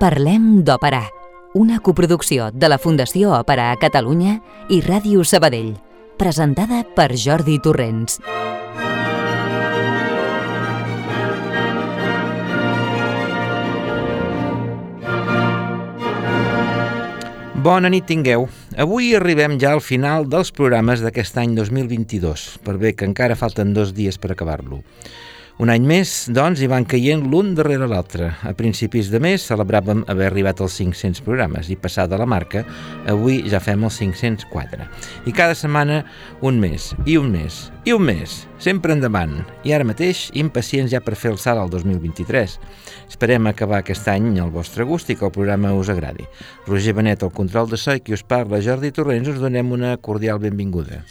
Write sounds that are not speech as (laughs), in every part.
Parlem d'Òpera, una coproducció de la Fundació Òpera a Catalunya i Ràdio Sabadell, presentada per Jordi Torrents. Bona nit tingueu. Avui arribem ja al final dels programes d'aquest any 2022, per bé que encara falten dos dies per acabar-lo. Un any més, doncs, hi van caient l'un darrere l'altre. A principis de mes celebràvem haver arribat als 500 programes i passada la marca, avui ja fem els 504. I cada setmana un més, i un més, i un més, sempre endavant. I ara mateix, impacients ja per fer el salt al 2023. Esperem acabar aquest any al vostre gust i que el programa us agradi. Roger Benet, el control de so i qui us parla, Jordi Torrents, us donem una cordial benvinguda.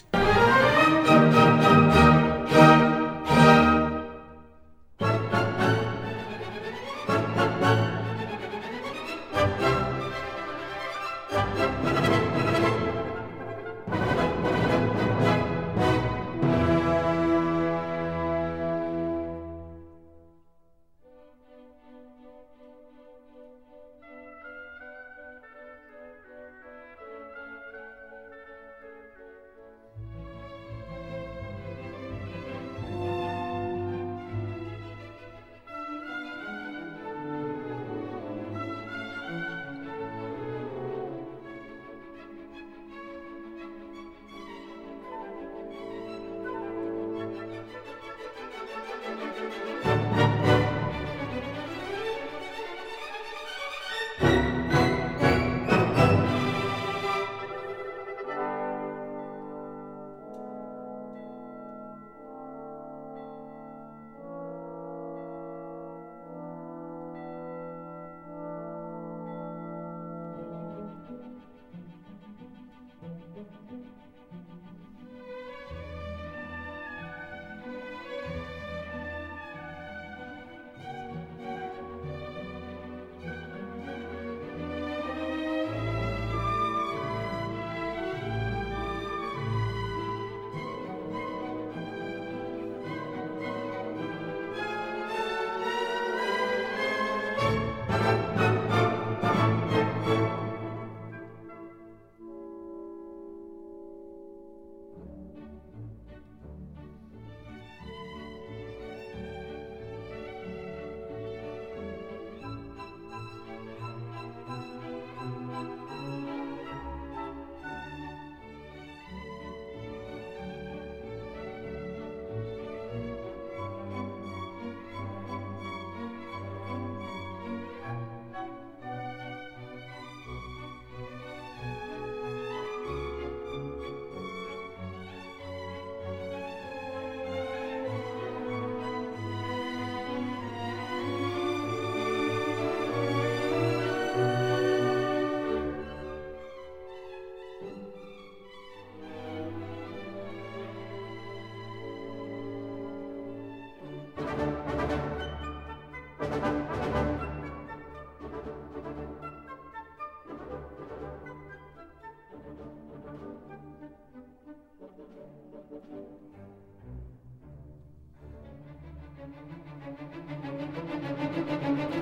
Thank you.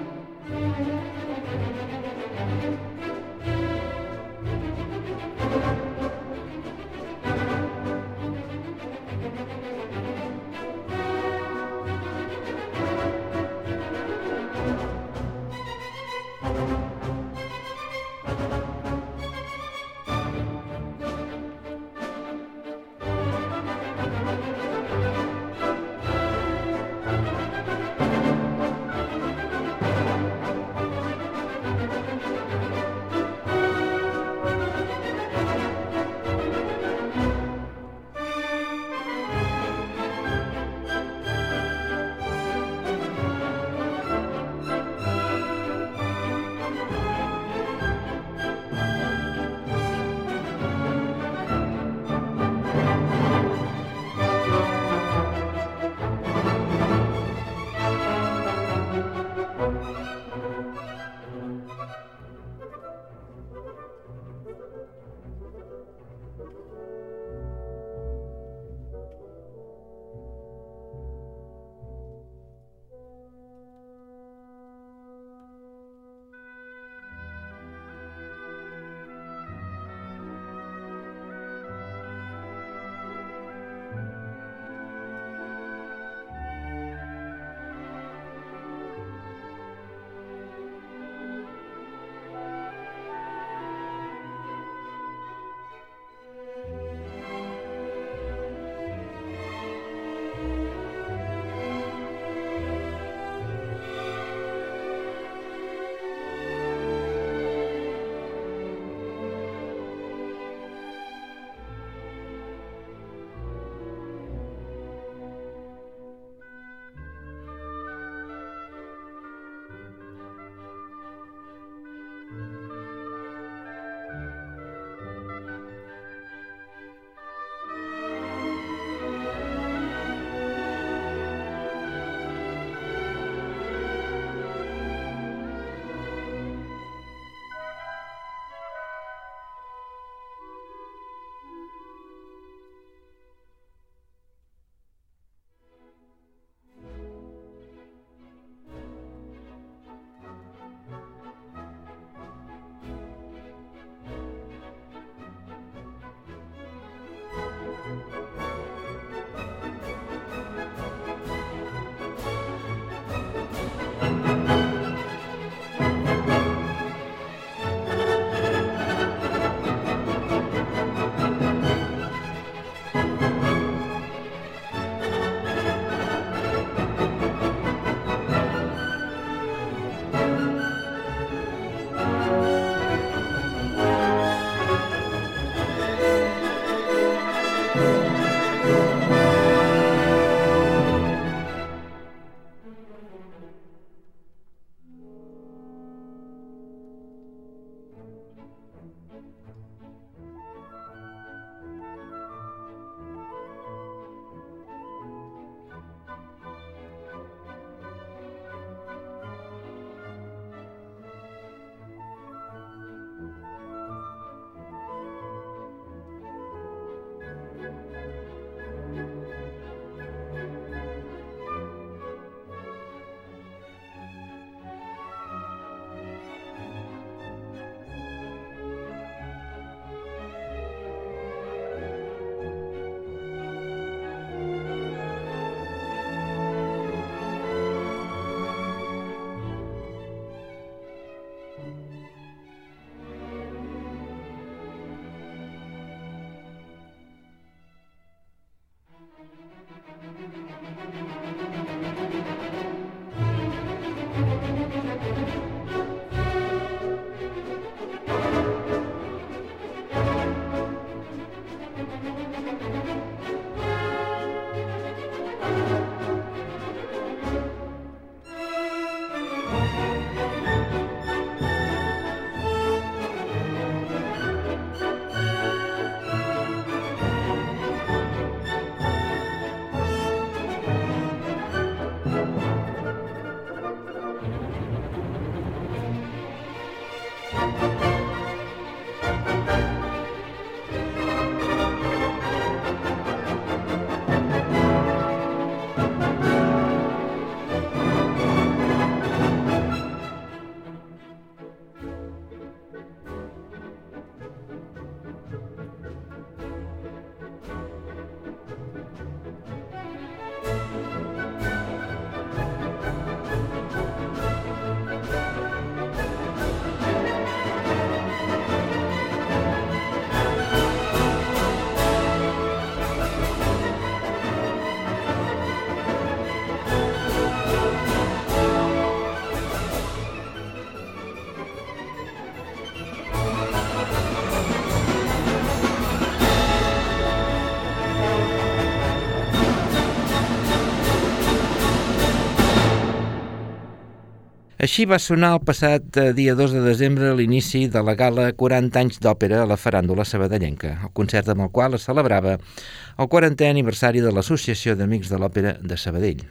Així va sonar el passat eh, dia 2 de desembre l'inici de la gala 40 anys d'òpera a la faràndula sabadellenca, el concert amb el qual es celebrava el 40è aniversari de l'Associació d'Amics de l'Òpera de Sabadell.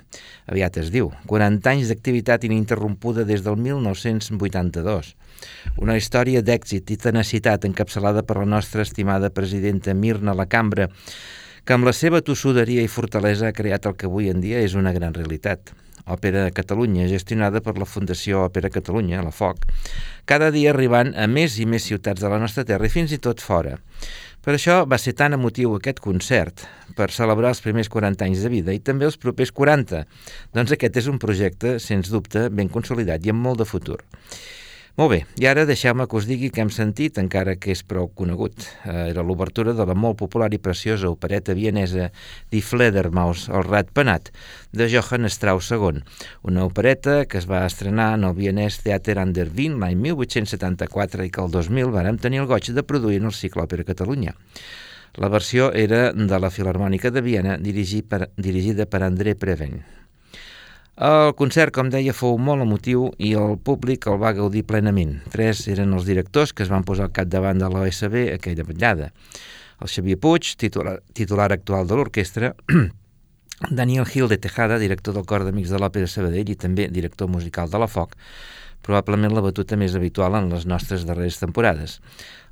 Aviat es diu, 40 anys d'activitat ininterrompuda des del 1982. Una història d'èxit i tenacitat encapçalada per la nostra estimada presidenta Mirna Lacambra, que amb la seva tossuderia i fortalesa ha creat el que avui en dia és una gran realitat. Òpera Catalunya, gestionada per la Fundació Òpera Catalunya, la FOC, cada dia arribant a més i més ciutats de la nostra terra i fins i tot fora. Per això va ser tan emotiu aquest concert, per celebrar els primers 40 anys de vida i també els propers 40. Doncs aquest és un projecte, sens dubte, ben consolidat i amb molt de futur. Molt bé, i ara deixeu-me que us digui que hem sentit, encara que és prou conegut. Eh, era l'obertura de la molt popular i preciosa opereta vienesa Die Fledermaus, el rat penat, de Johann Strauss II, una opereta que es va estrenar en el vienès Theater an der Wien l'any 1874 i que el 2000 vàrem tenir el goig de produir en el cicle Òpera Catalunya. La versió era de la Filarmònica de Viena per, dirigida per André Preven. El concert, com deia, fou molt emotiu i el públic el va gaudir plenament. Tres eren els directors que es van posar al capdavant de l'OSB aquella vetllada. El Xavier Puig, titular, titular actual de l'orquestra, (clears throat) Daniel Gil de Tejada, director del Cor d'Amics de l'Òpera Sabadell i també director musical de la FOC, probablement la batuta més habitual en les nostres darreres temporades.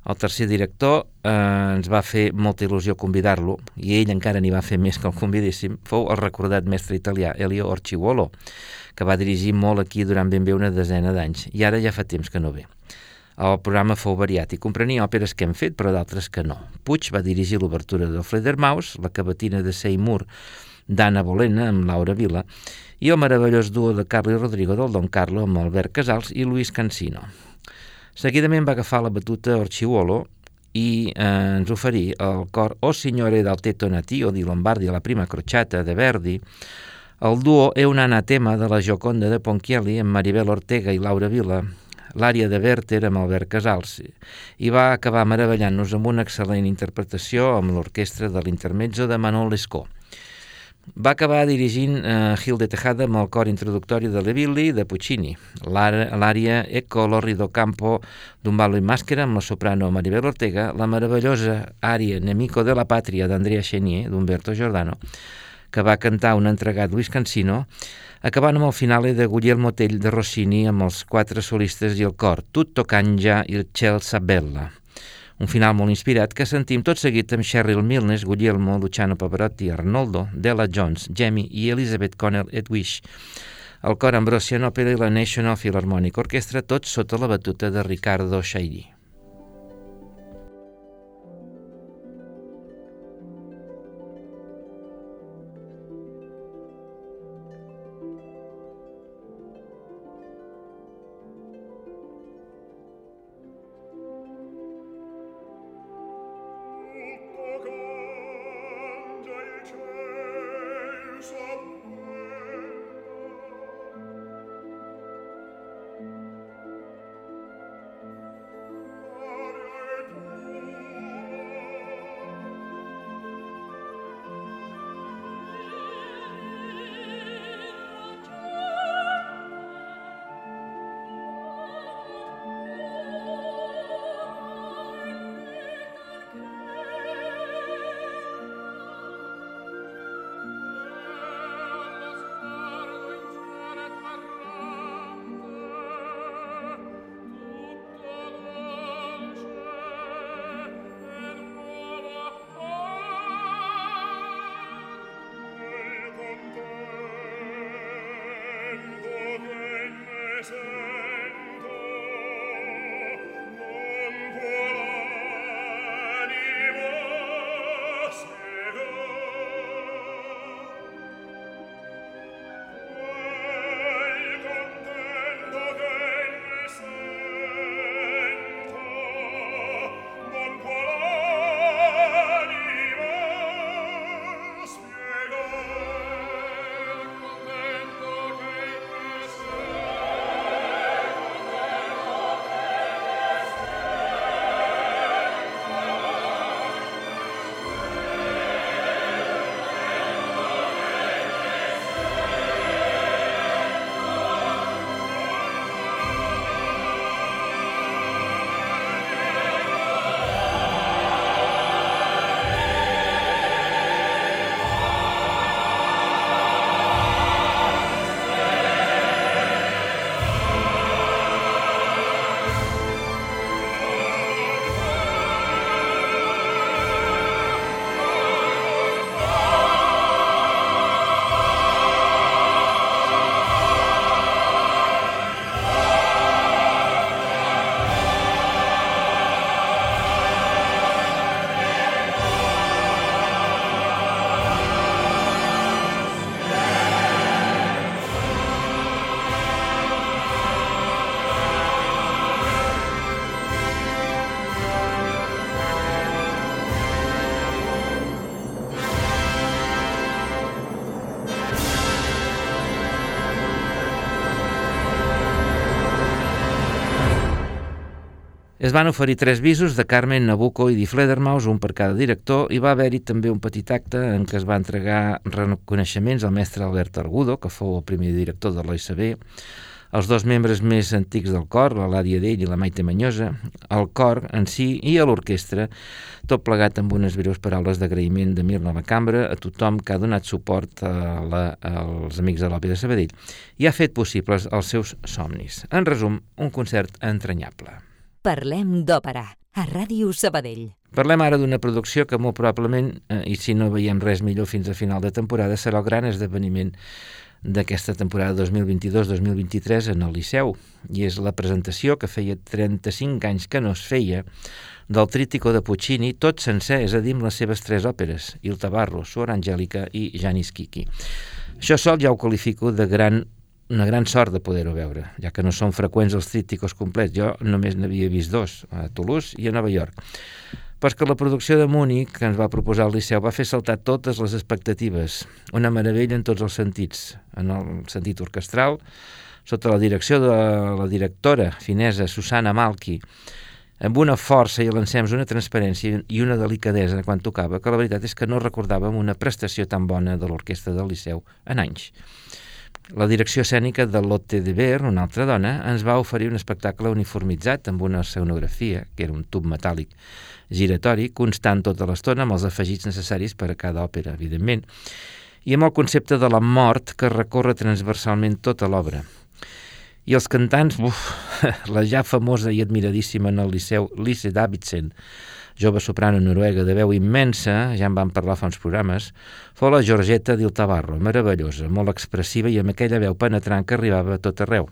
El tercer director eh, ens va fer molta il·lusió convidar-lo, i ell encara n'hi va fer més que el convidéssim, fou el recordat mestre italià Elio Orciuolo, que va dirigir molt aquí durant ben bé una desena d'anys, i ara ja fa temps que no ve. El programa fou variat i comprenia òperes que hem fet, però d'altres que no. Puig va dirigir l'obertura del Fledermaus, la cavatina de Seymour d'Anna Bolena amb Laura Vila i el meravellós duo de Carlos Rodrigo del Don Carlo amb Albert Casals i Luis Cancino. Seguidament va agafar la batuta Orciuolo i eh, ens oferí el cor O Signore del Teto Natio di Lombardi la prima crociata de Verdi, el duo è un anatema de la Gioconda de Ponchielli amb Maribel Ortega i Laura Vila, l'àrea de Werther amb Albert Casals, i va acabar meravellant-nos amb una excel·lent interpretació amb l'orquestra de l'intermezzo de Manon Lescaut. Va acabar dirigint eh, Gil de Tejada amb el cor introductori de Levilli de Puccini, l'àrea Eco Lorrido Campo d'un ballo i màscara amb la soprano Maribel Ortega, la meravellosa àrea Nemico de la Pàtria d'Andrea Chenier d'Umberto Giordano, que va cantar un entregat Luis Cancino, acabant amb el finale de Guglielmo Tell de Rossini amb els quatre solistes i el cor, Tutto Canja i el Ciel Sabella. Un final molt inspirat que sentim tot seguit amb Cheryl Milnes, Guglielmo, Luciano Pavarotti, Arnoldo, Della Jones, Jamie i Elizabeth Connell Edwish. El cor Ambrosian Opera i la National Philharmonic Orchestra, tots sota la batuta de Ricardo Shairi. Van oferir tres visos de Carmen, Nabucco i Di Fledermaus, un per cada director, i va haver-hi també un petit acte en què es va entregar reconeixements al mestre Albert Argudo, que fou el primer director de l'OICB, els dos membres més antics del cor, la Làdia Dell i la Maite Manyosa, el cor en si i a l'orquestra, tot plegat amb unes breus paraules d'agraïment de Mirna a la cambra, a tothom que ha donat suport a la, als amics de l'Òpera de Sabadell i ha fet possibles els seus somnis. En resum, un concert entranyable. Parlem d'òpera, a Ràdio Sabadell. Parlem ara d'una producció que molt probablement, eh, i si no veiem res millor fins a final de temporada, serà el gran esdeveniment d'aquesta temporada 2022-2023 en el Liceu, i és la presentació que feia 35 anys que no es feia del Trítico de Puccini, tot sencer, és a dir, amb les seves tres òperes, Il Tabarro, Suor Angèlica i Janis Kiki. Això sol ja ho qualifico de gran una gran sort de poder-ho veure, ja que no són freqüents els trípticos complets. Jo només n'havia vist dos, a Toulouse i a Nova York. Però és que la producció de Múnich, que ens va proposar el Liceu, va fer saltar totes les expectatives. Una meravella en tots els sentits. En el sentit orquestral, sota la direcció de la directora finesa Susana Malki, amb una força i l'encems, una transparència i una delicadesa quan tocava, que la veritat és que no recordàvem una prestació tan bona de l'orquestra del Liceu en anys. La direcció escènica de Lotte de Ver, una altra dona, ens va oferir un espectacle uniformitzat amb una escenografia, que era un tub metàl·lic giratori, constant tota l'estona amb els afegits necessaris per a cada òpera, evidentment, i amb el concepte de la mort que recorre transversalment tota l'obra, i els cantants, uf, (laughs) la ja famosa i admiradíssima en el Liceu Lise Davidsen, jove soprano noruega de veu immensa, ja en vam parlar fa uns programes, fou la Georgeta Tabarro, meravellosa, molt expressiva i amb aquella veu penetrant que arribava a tot arreu.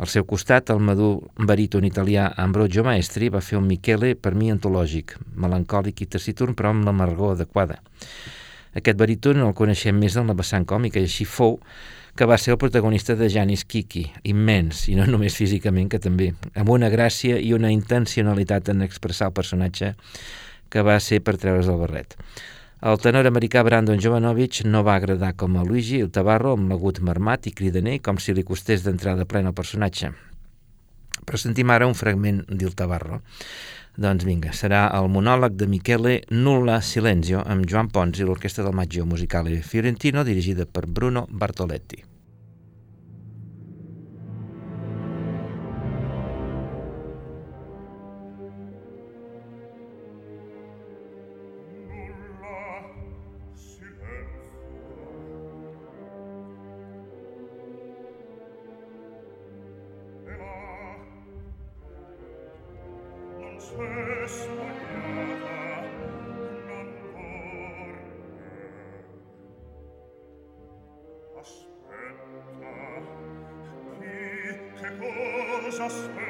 Al seu costat, el madur baríton italià Ambrogio Maestri va fer un Michele per mi antològic, melancòlic i taciturn però amb l'amargor adequada. Aquest baríton el coneixem més en la vessant còmica i així fou que va ser el protagonista de Janis Kiki, immens, i no només físicament, que també, amb una gràcia i una intencionalitat en expressar el personatge que va ser per treure's el barret. El tenor americà Brandon Jovanovic no va agradar com a Luigi el Tabarro amb l'agut marmat i cridaner com si li costés d'entrar de plena al personatge. Però sentim ara un fragment d'Il Tabarro. Doncs vinga, serà el monòleg de Michele Nulla Silenzio amb Joan Pons i l'Orquestra del Maggio Musicale Fiorentino dirigida per Bruno Bartoletti. aspetta chi che cosa aspetta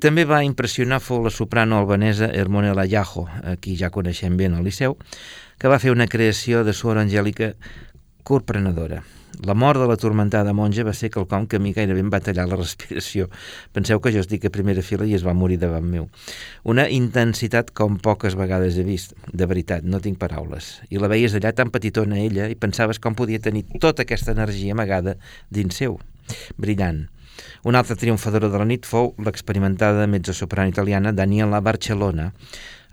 també va impressionar fou la soprano albanesa Hermonella Yajo, a qui ja coneixem bé al Liceu, que va fer una creació de suor angèlica corprenedora. La mort de la tormentada monja va ser quelcom que a mi gairebé em va tallar la (laughs) respiració. Penseu que jo estic a primera fila i es va morir davant meu. Una intensitat com poques vegades he vist. De veritat, no tinc paraules. I la veies allà tan petitona ella i pensaves com podia tenir tota aquesta energia amagada dins seu. Brillant. Una altra triomfadora de la nit fou l'experimentada mezzosoprano italiana Daniela Barcellona,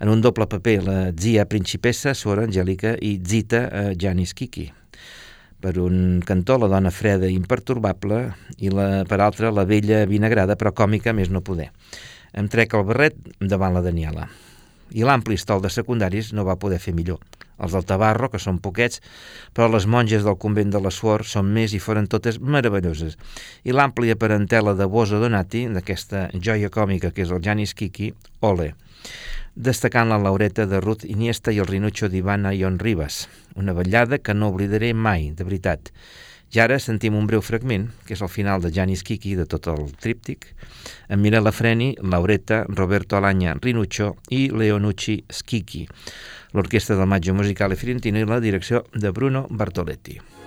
en un doble paper, la Zia Principessa, Sora Angèlica, i Zita eh, Janis Kiki. Per un cantó, la dona freda i imperturbable, i la, per altra, la vella vinagrada, però còmica més no poder. Em trec el barret davant la Daniela. I l'ampli estol de secundaris no va poder fer millor. Els del Tabarro, que són poquets, però les monges del convent de la Suor són més i foren totes meravelloses. I l'àmplia parentela de Bosa Donati, d'aquesta joia còmica que és el Janis Kiki, ole destacant la Laureta de Ruth Iniesta i el Rinucho d'Ivana Ion Ribas, una ballada que no oblidaré mai, de veritat. I ara sentim un breu fragment, que és el final de Janis Kiki, de tot el tríptic, amb Mirella Freni, Laureta, Roberto Alanya, Rinuccio i Leonucci Schicchi, l'orquestra del Maggio Musicale Fiorentino i la direcció de Bruno Bartoletti.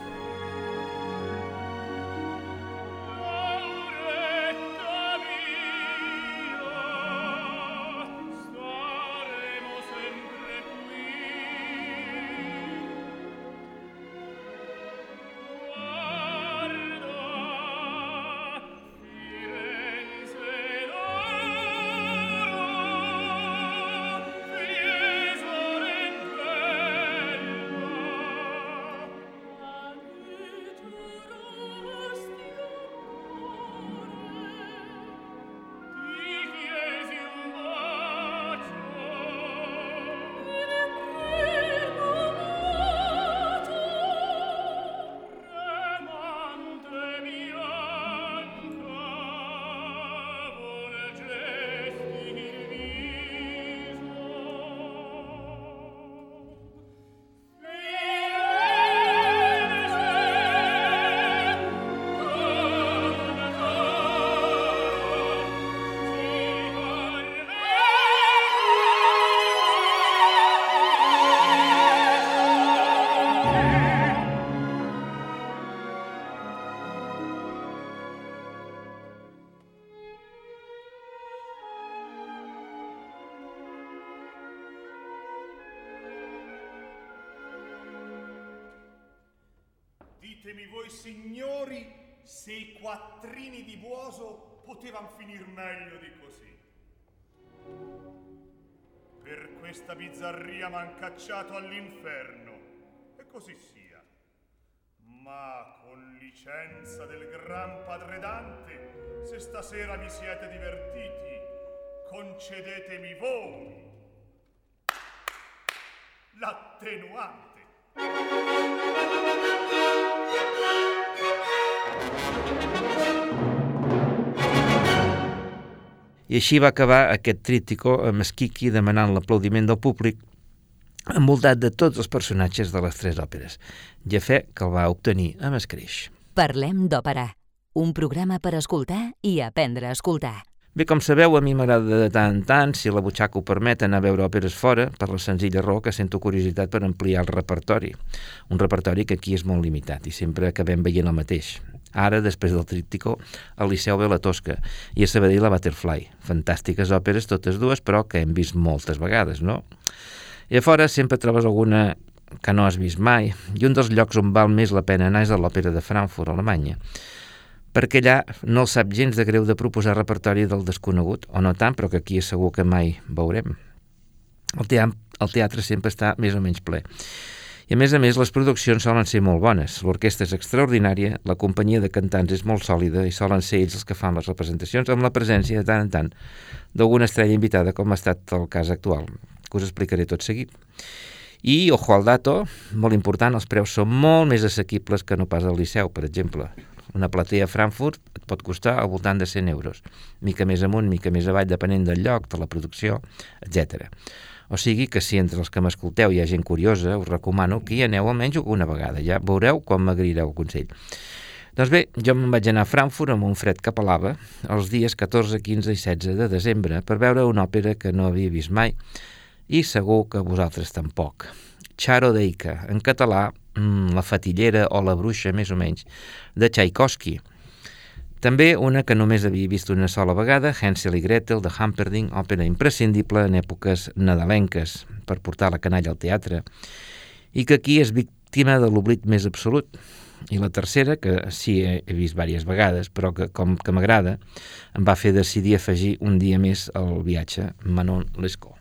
Ditemi voi signori se i quattrini di Buoso potevano finir meglio di così. Per questa bizzarria m'han cacciato all'inferno, e così sia. Ma con licenza del gran padre Dante, se stasera vi siete divertiti, concedetemi voi l'attenuante. I així va acabar aquest trítico amb Esquiqui demanant l'aplaudiment del públic envoltat de tots els personatges de les tres òperes. Ja fe que el va obtenir amb escreix. Parlem d'òpera, un programa per escoltar i aprendre a escoltar. Bé, com sabeu, a mi m'agrada de tant en tant, si la butxaca ho permet, anar a veure òperes fora, per la senzilla raó que sento curiositat per ampliar el repertori. Un repertori que aquí és molt limitat i sempre acabem veient el mateix. Ara, després del tríptico, al Liceu ve la Tosca i a Sabadell la Butterfly. Fantàstiques òperes totes dues, però que hem vist moltes vegades, no? I a fora sempre trobes alguna que no has vist mai, i un dels llocs on val més la pena anar és a l'Òpera de Frankfurt, Alemanya, perquè allà no sap gens de greu de proposar repertori del desconegut, o no tant, però que aquí és segur que mai veurem. El teatre, el teatre sempre està més o menys ple. I a més a més, les produccions solen ser molt bones. L'orquestra és extraordinària, la companyia de cantants és molt sòlida i solen ser ells els que fan les representacions amb la presència de tant en tant d'alguna estrella invitada com ha estat el cas actual, que us explicaré tot seguit. I, ojo al dato, molt important, els preus són molt més assequibles que no pas al Liceu, per exemple. Una platea a Frankfurt et pot costar al voltant de 100 euros, mica més amunt, mica més avall, depenent del lloc, de la producció, etc. O sigui que si entre els que m'escolteu hi ha gent curiosa, us recomano que hi aneu almenys una vegada. Ja veureu com m'agrireu el consell. Doncs bé, jo me'n vaig anar a Frankfurt amb un fred que pelava els dies 14, 15 i 16 de desembre per veure una òpera que no havia vist mai i segur que vosaltres tampoc. Charo Deika, en català mm, La fatillera o La bruixa, més o menys, de Tchaikovsky. També una que només havia vist una sola vegada, Hansel i Gretel, de Humperdinck, òpera imprescindible en èpoques nadalenques per portar la canalla al teatre, i que aquí és víctima de l'oblit més absolut. I la tercera, que sí he vist diverses vegades, però que com que m'agrada, em va fer decidir afegir un dia més al viatge Manon Lescaut.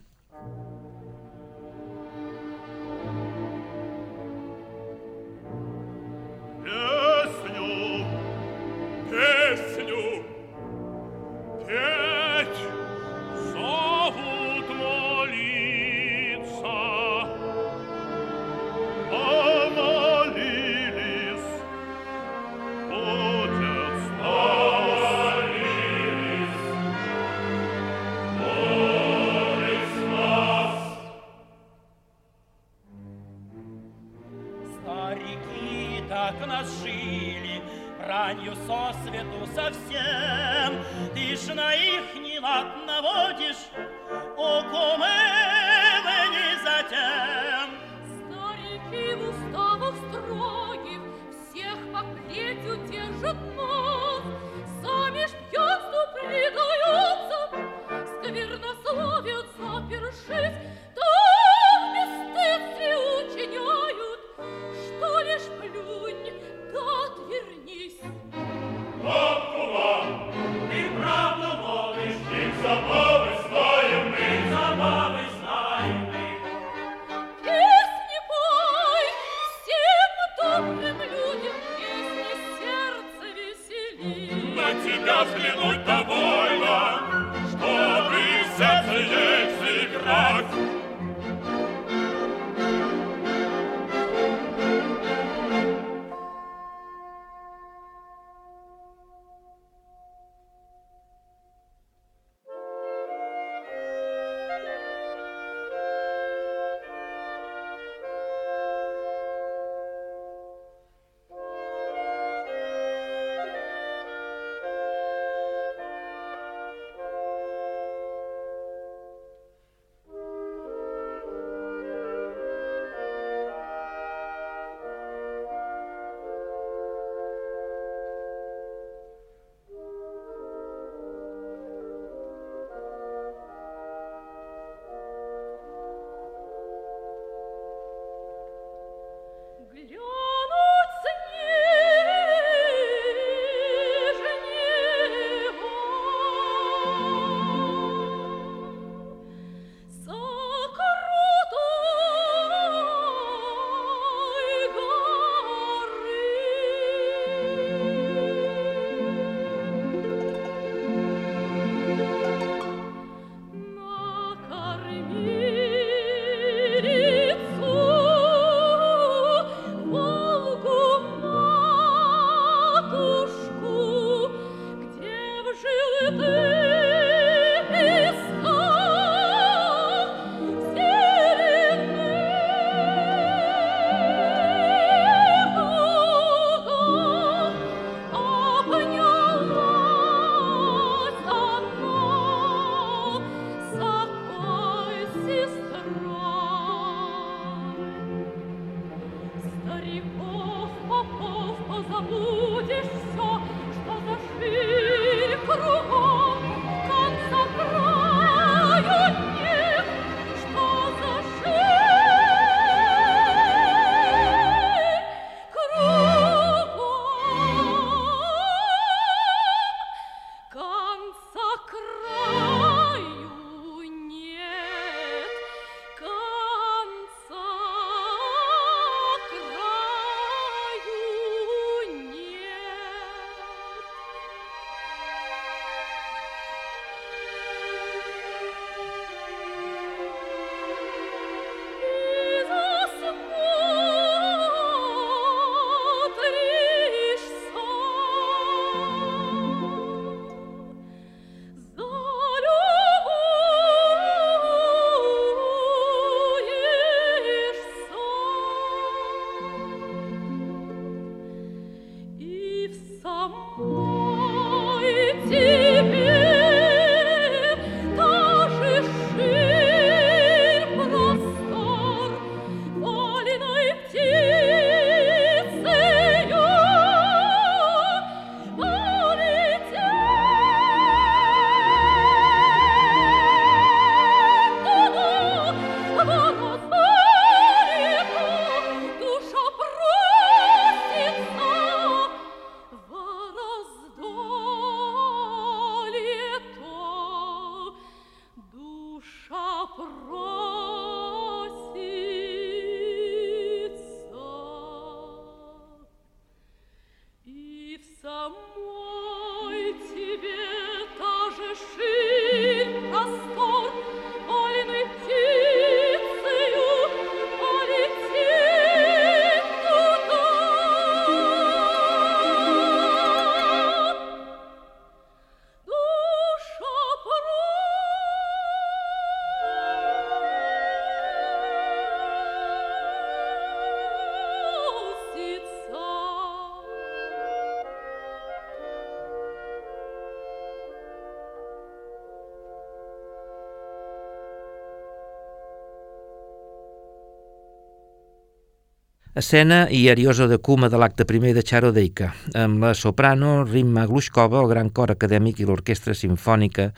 Escena i Arioso de Kuma de l'acte primer de Charodeika, amb la soprano Rimma Glushkova, el gran cor acadèmic i l'orquestra sinfònica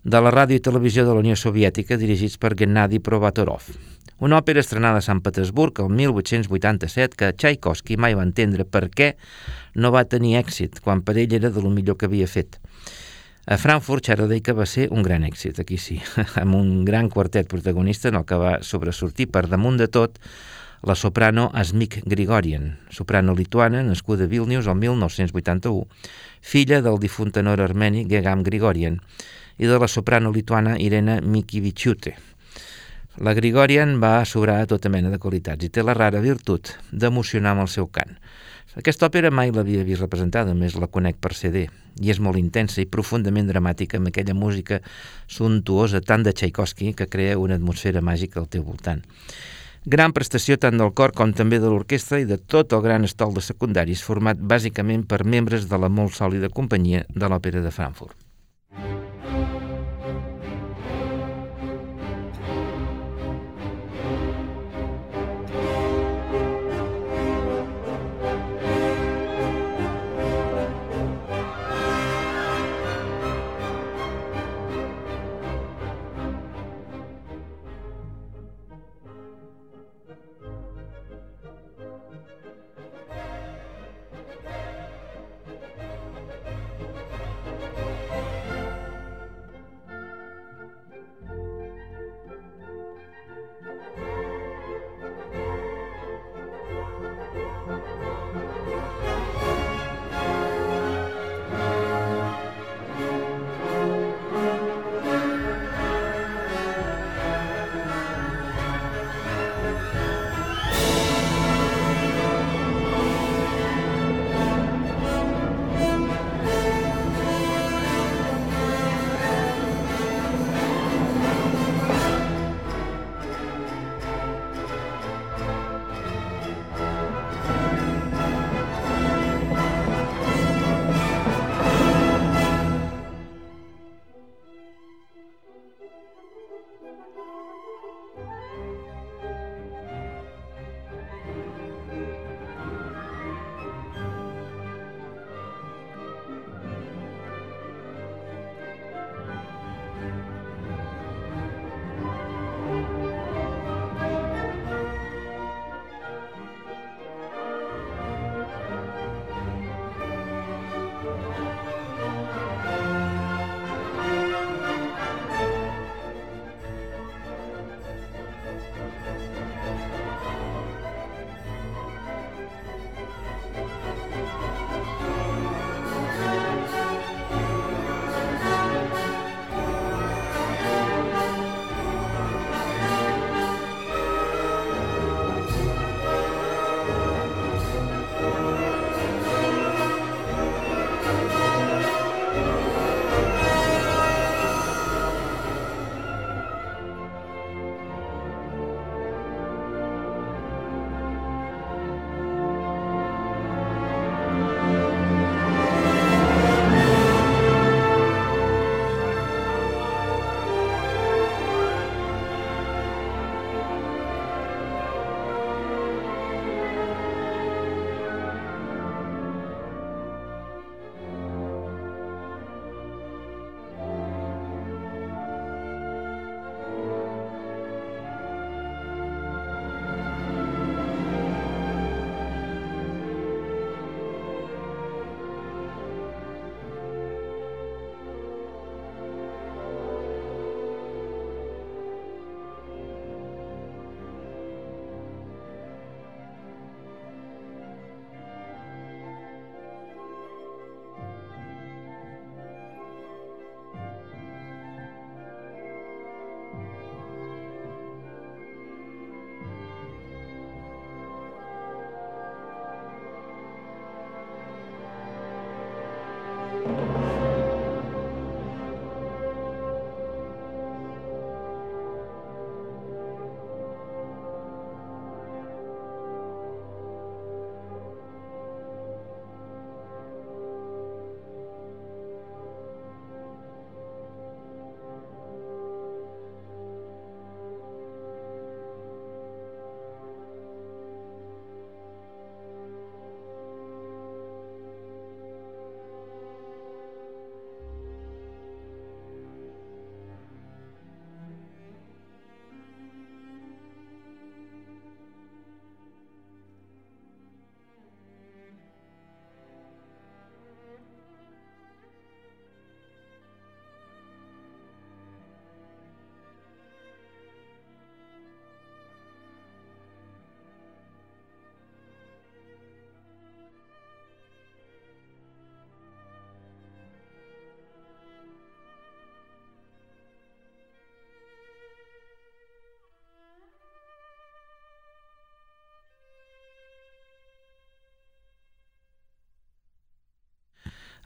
de la ràdio i televisió de la Unió Soviètica dirigits per Gennady Provatorov. Una òpera estrenada a Sant Petersburg el 1887 que Tchaikovsky mai va entendre per què no va tenir èxit quan per ell era de lo millor que havia fet. A Frankfurt, Charodeika va ser un gran èxit, aquí sí, (laughs) amb un gran quartet protagonista en el que va sobresortir per damunt de tot la soprano Asmik Grigorian, soprano lituana nascuda a Vilnius el 1981, filla del difunt tenor armeni Gegam Grigorian i de la soprano lituana Irena Mikivichute. La Grigorian va sobrar a tota mena de qualitats i té la rara virtut d'emocionar amb el seu cant. Aquesta òpera mai l'havia vist representada, més la conec per CD, i és molt intensa i profundament dramàtica amb aquella música suntuosa tant de Tchaikovsky que crea una atmosfera màgica al teu voltant. Gran prestació tant del cor com també de l'orquestra i de tot el gran estol de secundaris format bàsicament per membres de la molt sòlida companyia de l'Òpera de Frankfurt.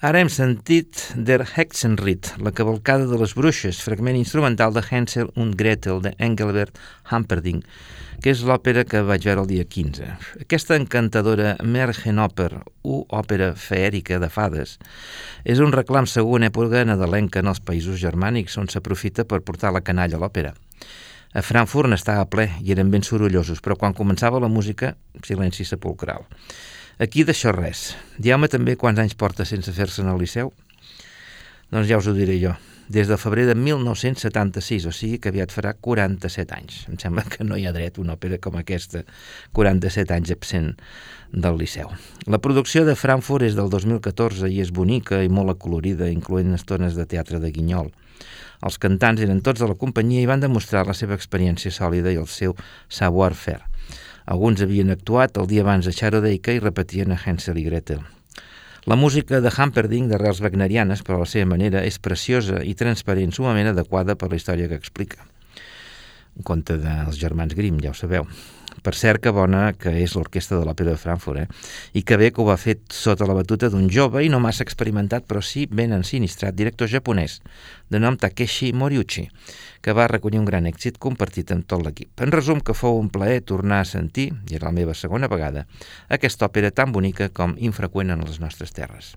Ara hem sentit Der Hexenritt, la cavalcada de les bruixes, fragment instrumental de Hansel und Gretel de Engelbert Humperdinck, que és l'òpera que vaig veure el dia 15. Aquesta encantadora Mergenoper, o òpera feèrica de fades, és un reclam segur en època nadalenca en els països germànics, on s'aprofita per portar la canalla a l'òpera. A Frankfurt n'estava ple i eren ben sorollosos, però quan començava la música, silenci sepulcral. Aquí d'això res. Dieu-me també quants anys porta sense fer-se en el Liceu? Doncs ja us ho diré jo. Des de febrer de 1976, o sigui que aviat farà 47 anys. Em sembla que no hi ha dret una òpera com aquesta, 47 anys absent del Liceu. La producció de Frankfurt és del 2014 i és bonica i molt acolorida, incloent estones de teatre de guinyol. Els cantants eren tots de la companyia i van demostrar la seva experiència sòlida i el seu savoir-faire. Alguns havien actuat el dia abans a Charodeika i repetien a Hansel i Gretel. La música de Humperdinck, d'arrels wagnerianes, però a la seva manera, és preciosa i transparent, sumament adequada per la història que explica. Un conte dels germans Grimm, ja ho sabeu. Per cert, que bona que és l'orquestra de l'Òpera de Frankfurt, eh? I que bé que ho va fet sota la batuta d'un jove i no massa experimentat, però sí ben ensinistrat director japonès, de nom Takeshi Moriuchi, que va recollir un gran èxit compartit amb tot l'equip. En resum, que fou un plaer tornar a sentir, i era la meva segona vegada, aquesta òpera tan bonica com infreqüent en les nostres terres.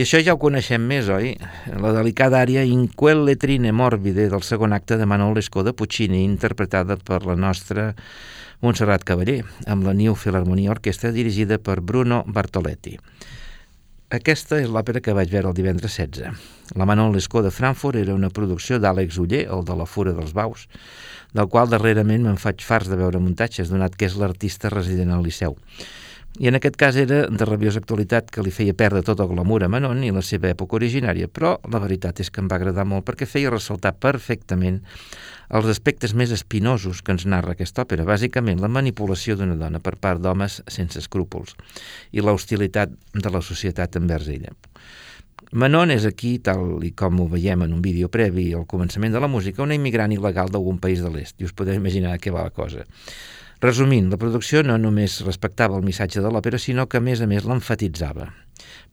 I això ja ho coneixem més, oi? La delicada àrea In quelle trine morbide del segon acte de Manuel Lescaut de Puccini, interpretada per la nostra Montserrat Cavaller, amb la New Philharmonia Orquestra dirigida per Bruno Bartoletti. Aquesta és l'òpera que vaig veure el divendres 16. La Manon Lescaut de Frankfurt era una producció d'Àlex Uller, el de la Fura dels Baus, del qual darrerament me'n faig fars de veure muntatges, donat que és l'artista resident al Liceu. I en aquest cas era de rabiosa actualitat que li feia perdre tot el glamour a Manon i la seva època originària, però la veritat és que em va agradar molt perquè feia ressaltar perfectament els aspectes més espinosos que ens narra aquesta òpera, bàsicament la manipulació d'una dona per part d'homes sense escrúpols i l'hostilitat de la societat envers ella. Manon és aquí, tal i com ho veiem en un vídeo previ al començament de la música, una immigrant il·legal d'algun país de l'est, i us podeu imaginar què va la cosa. Resumint, la producció no només respectava el missatge de l'òpera, sinó que a més a més l'enfatitzava.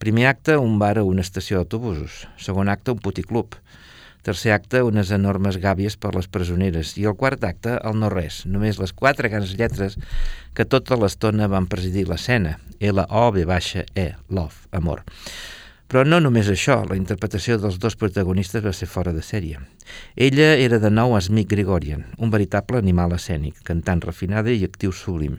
Primer acte, un bar o una estació d'autobusos. Segon acte, un puticlub. Tercer acte, unes enormes gàbies per les presoneres. I el quart acte, el no-res, només les quatre grans lletres que tota l'estona van presidir l'escena. L-O-B baixa E, love, amor. Però no només això, la interpretació dels dos protagonistes va ser fora de sèrie. Ella era de nou Smith Gregorian, un veritable animal escènic, cantant refinada i actiu sublim.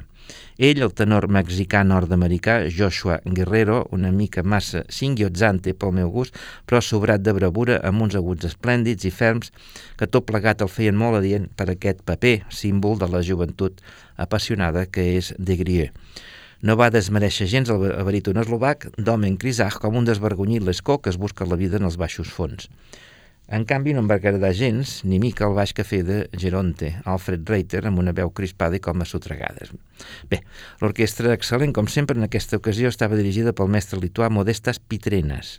Ell, el tenor mexicà nord-americà Joshua Guerrero, una mica massa singhiotzante pel meu gust, però sobrat de bravura amb uns aguts esplèndids i ferms que tot plegat el feien molt adient per aquest paper, símbol de la joventut apassionada que és de Grieux. No va desmereixer gens el baríton eslovac Domen Krisach com un desvergonyit l'escó que es busca la vida en els baixos fons. En canvi, no em va agradar gens ni mica el baix cafè de Geronte, Alfred Reiter, amb una veu crispada i com a sotregades. Bé, l'orquestra excel·lent, com sempre, en aquesta ocasió estava dirigida pel mestre lituà Modestas Pitrenes.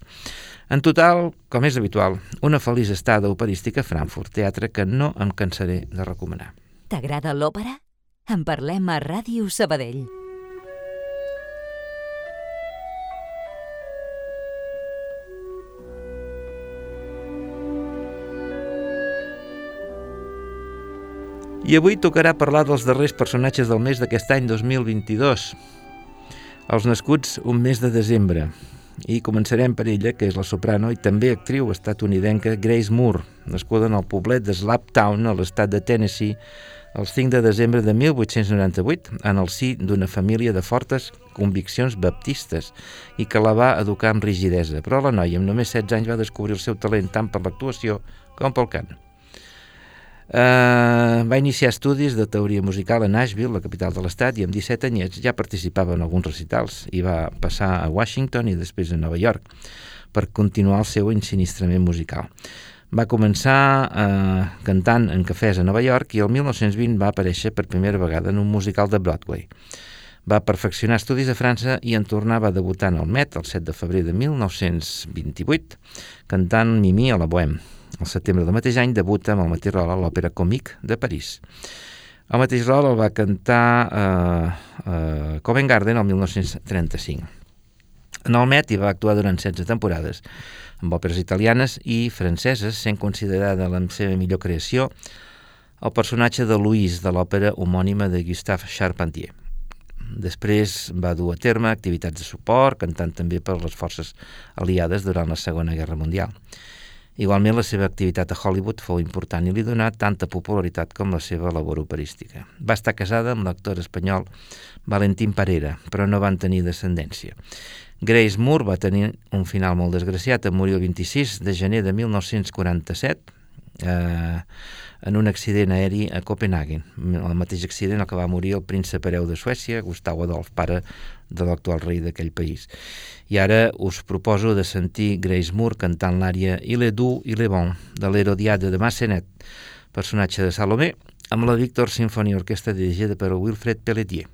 En total, com és habitual, una feliç estada operística a Frankfurt, teatre que no em cansaré de recomanar. T'agrada l'òpera? En parlem a Ràdio Sabadell. I avui tocarà parlar dels darrers personatges del mes d'aquest any 2022, els nascuts un mes de desembre. I començarem per ella, que és la soprano i també actriu estatunidenca Grace Moore, nascuda en el poblet de Slaptown, a l'estat de Tennessee, el 5 de desembre de 1898, en el si d'una família de fortes conviccions baptistes i que la va educar amb rigidesa. Però la noia, amb només 16 anys, va descobrir el seu talent tant per l'actuació com pel cant. Uh, va iniciar estudis de teoria musical a Nashville, la capital de l'estat, i amb 17 anyets ja participava en alguns recitals i va passar a Washington i després a Nova York per continuar el seu ensinistrament musical. Va començar uh, cantant en cafès a Nova York i el 1920 va aparèixer per primera vegada en un musical de Broadway. Va perfeccionar estudis a França i en tornava debutant al Met el 7 de febrer de 1928, cantant Mimi a la Bohème. Al setembre del mateix any debuta amb el mateix rol a l'Òpera Comique de París. El mateix rol el va cantar eh, eh, Covent Garden el 1935. En el Met hi va actuar durant 16 temporades, amb òperes italianes i franceses, sent considerada la seva millor creació el personatge de Louise de l'òpera homònima de Gustave Charpentier. Després va dur a terme activitats de suport, cantant també per les forces aliades durant la Segona Guerra Mundial. Igualment, la seva activitat a Hollywood fou important i li donà tanta popularitat com la seva labor operística. Va estar casada amb l'actor espanyol Valentín Parera, però no van tenir descendència. Grace Moore va tenir un final molt desgraciat, en morir el 26 de gener de 1947, eh, en un accident aeri a Copenhagen. El mateix accident el que va morir el príncep hereu de Suècia, Gustau Adolf, pare de l'actual rei d'aquell país. I ara us proposo de sentir Grace Moore cantant l'àrea Il est doux, il est bon, de l'Herodiade de Massenet, personatge de Salomé, amb la Victor Symphony Orquestra dirigida per Wilfred Pelletier.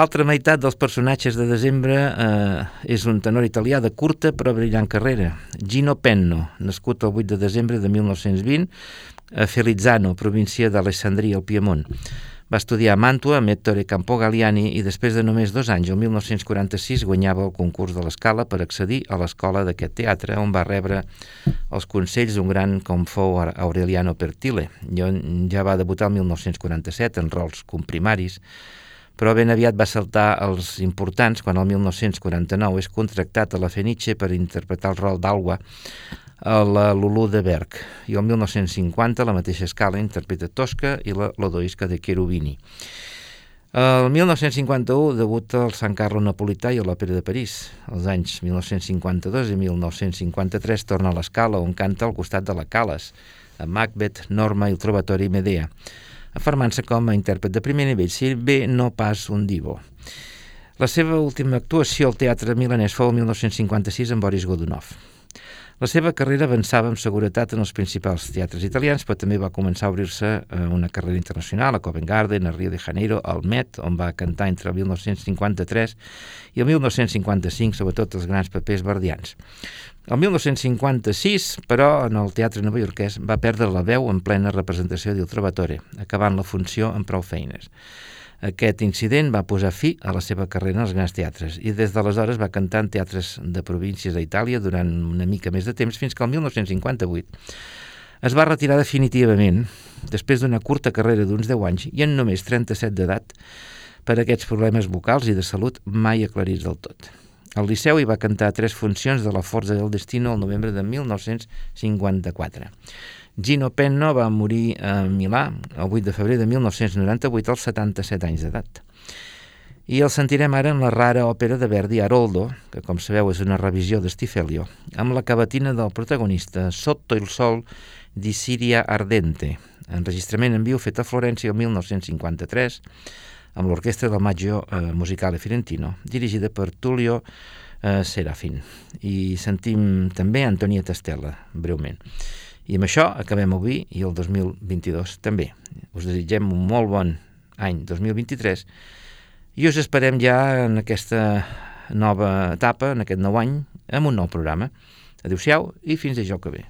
L'altra meitat dels personatges de desembre eh, és un tenor italià de curta però brillant carrera, Gino Penno, nascut el 8 de desembre de 1920 a Felizzano, província d'Alessandria, al Piemont. Va estudiar a Màntua amb Ettore Campo Galliani i després de només dos anys, el 1946, guanyava el concurs de l'escala per accedir a l'escola d'aquest teatre, on va rebre els consells d'un gran com fou Aureliano Pertile. Ja va debutar el 1947 en rols comprimaris, però ben aviat va saltar els importants quan el 1949 és contractat a la Fenice per interpretar el rol d'Algua a la Lulú de Berg i el 1950 la mateixa escala interpreta Tosca i la Lodoisca de Cherubini. El 1951 debuta el San Carlo Napolità i a l'Òpera de París. Els anys 1952 i 1953 torna a l'escala on canta al costat de la Calas, a Macbeth, Norma i el Trovatori Medea afermant-se com a intèrpret de primer nivell, si bé no pas un divo. La seva última actuació al teatre milanès fou el 1956 amb Boris Godunov. La seva carrera avançava amb seguretat en els principals teatres italians, però també va començar a obrir-se eh, una carrera internacional a Covent Garden, a Rio de Janeiro, al Met, on va cantar entre el 1953 i el 1955, sobretot els grans papers verdians. El 1956, però, en el teatre novaiorquès va perdre la veu en plena representació del Trovatore, acabant la funció amb prou feines. Aquest incident va posar fi a la seva carrera als grans teatres i des d'aleshores va cantar en teatres de províncies d'Itàlia durant una mica més de temps fins que el 1958 es va retirar definitivament després d'una curta carrera d'uns 10 anys i en només 37 d'edat per aquests problemes vocals i de salut mai aclarits del tot. Al Liceu hi va cantar tres funcions de la Forza del Destino el novembre de 1954. Gino Penno va morir a Milà el 8 de febrer de 1998 als 77 anys d'edat. I el sentirem ara en la rara òpera de Verdi, Aroldo, que com sabeu és una revisió de Stifelio, amb la cavatina del protagonista Sotto il sol di Siria Ardente, enregistrament en viu fet a Florència el 1953, amb l'orquestra del Maggio eh, Musicale Fiorentino, dirigida per Tullio eh, Serafin. I sentim també Antonieta Stella, breument. I amb això acabem avui i el 2022 també. Us desitgem un molt bon any 2023 i us esperem ja en aquesta nova etapa, en aquest nou any, amb un nou programa. Adéu-siau i fins dijous que ve.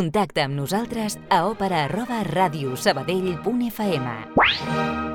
Contacta amb nosaltres a òpera arroba radiosabadell.fm